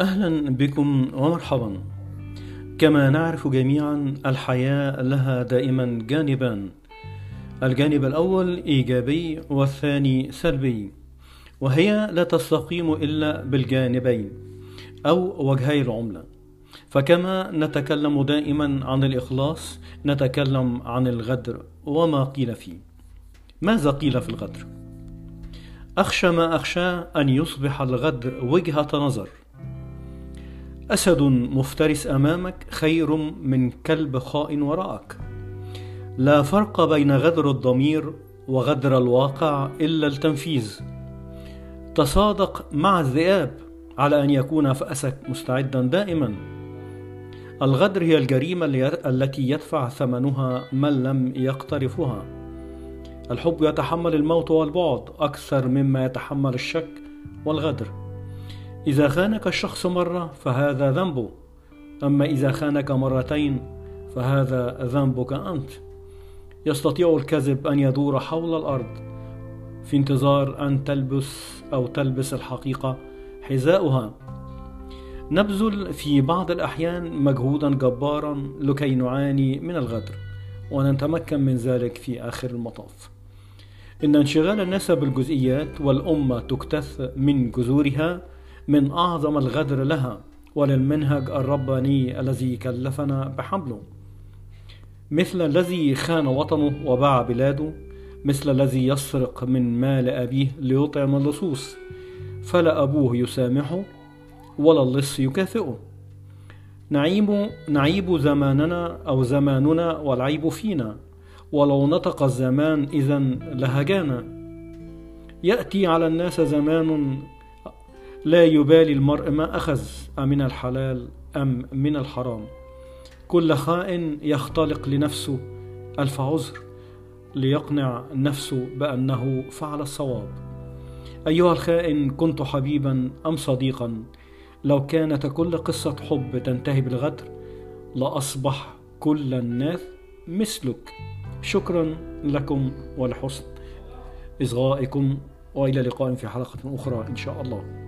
أهلا بكم ومرحبا. كما نعرف جميعا الحياة لها دائما جانبان. الجانب الأول إيجابي والثاني سلبي وهي لا تستقيم إلا بالجانبين أو وجهي العملة. فكما نتكلم دائما عن الإخلاص نتكلم عن الغدر وما قيل فيه. ماذا قيل في الغدر؟ أخشى ما أخشى أن يصبح الغدر وجهة نظر. أسد مفترس أمامك خير من كلب خائن وراءك. لا فرق بين غدر الضمير وغدر الواقع إلا التنفيذ. تصادق مع الذئاب على أن يكون فأسك مستعدا دائما. الغدر هي الجريمة التي يدفع ثمنها من لم يقترفها. الحب يتحمل الموت والبعد أكثر مما يتحمل الشك والغدر. إذا خانك الشخص مرة فهذا ذنبه أما إذا خانك مرتين فهذا ذنبك أنت. يستطيع الكذب أن يدور حول الأرض في انتظار أن تلبس أو تلبس الحقيقة حذاؤها. نبذل في بعض الأحيان مجهودا جبارا لكي نعاني من الغدر ونتمكن من ذلك في آخر المطاف. إن انشغال الناس بالجزئيات والأمة تكتث من جذورها من أعظم الغدر لها وللمنهج الرباني الذي كلفنا بحمله مثل الذي خان وطنه وباع بلاده مثل الذي يسرق من مال أبيه ليطعم اللصوص فلا أبوه يسامحه ولا اللص يكافئه. نعيب نعيب زماننا أو زماننا والعيب فينا ولو نطق الزمان إذا لهجانا. يأتي على الناس زمان لا يبالي المرء ما أخذ أمن الحلال أم من الحرام. كل خائن يختلق لنفسه ألف عذر ليقنع نفسه بأنه فعل الصواب. أيها الخائن كنت حبيبا أم صديقا؟ لو كانت كل قصة حب تنتهي بالغدر لأصبح كل الناس مثلك. شكرا لكم ولحسن إصغائكم وإلى لقاء في حلقة أخرى إن شاء الله.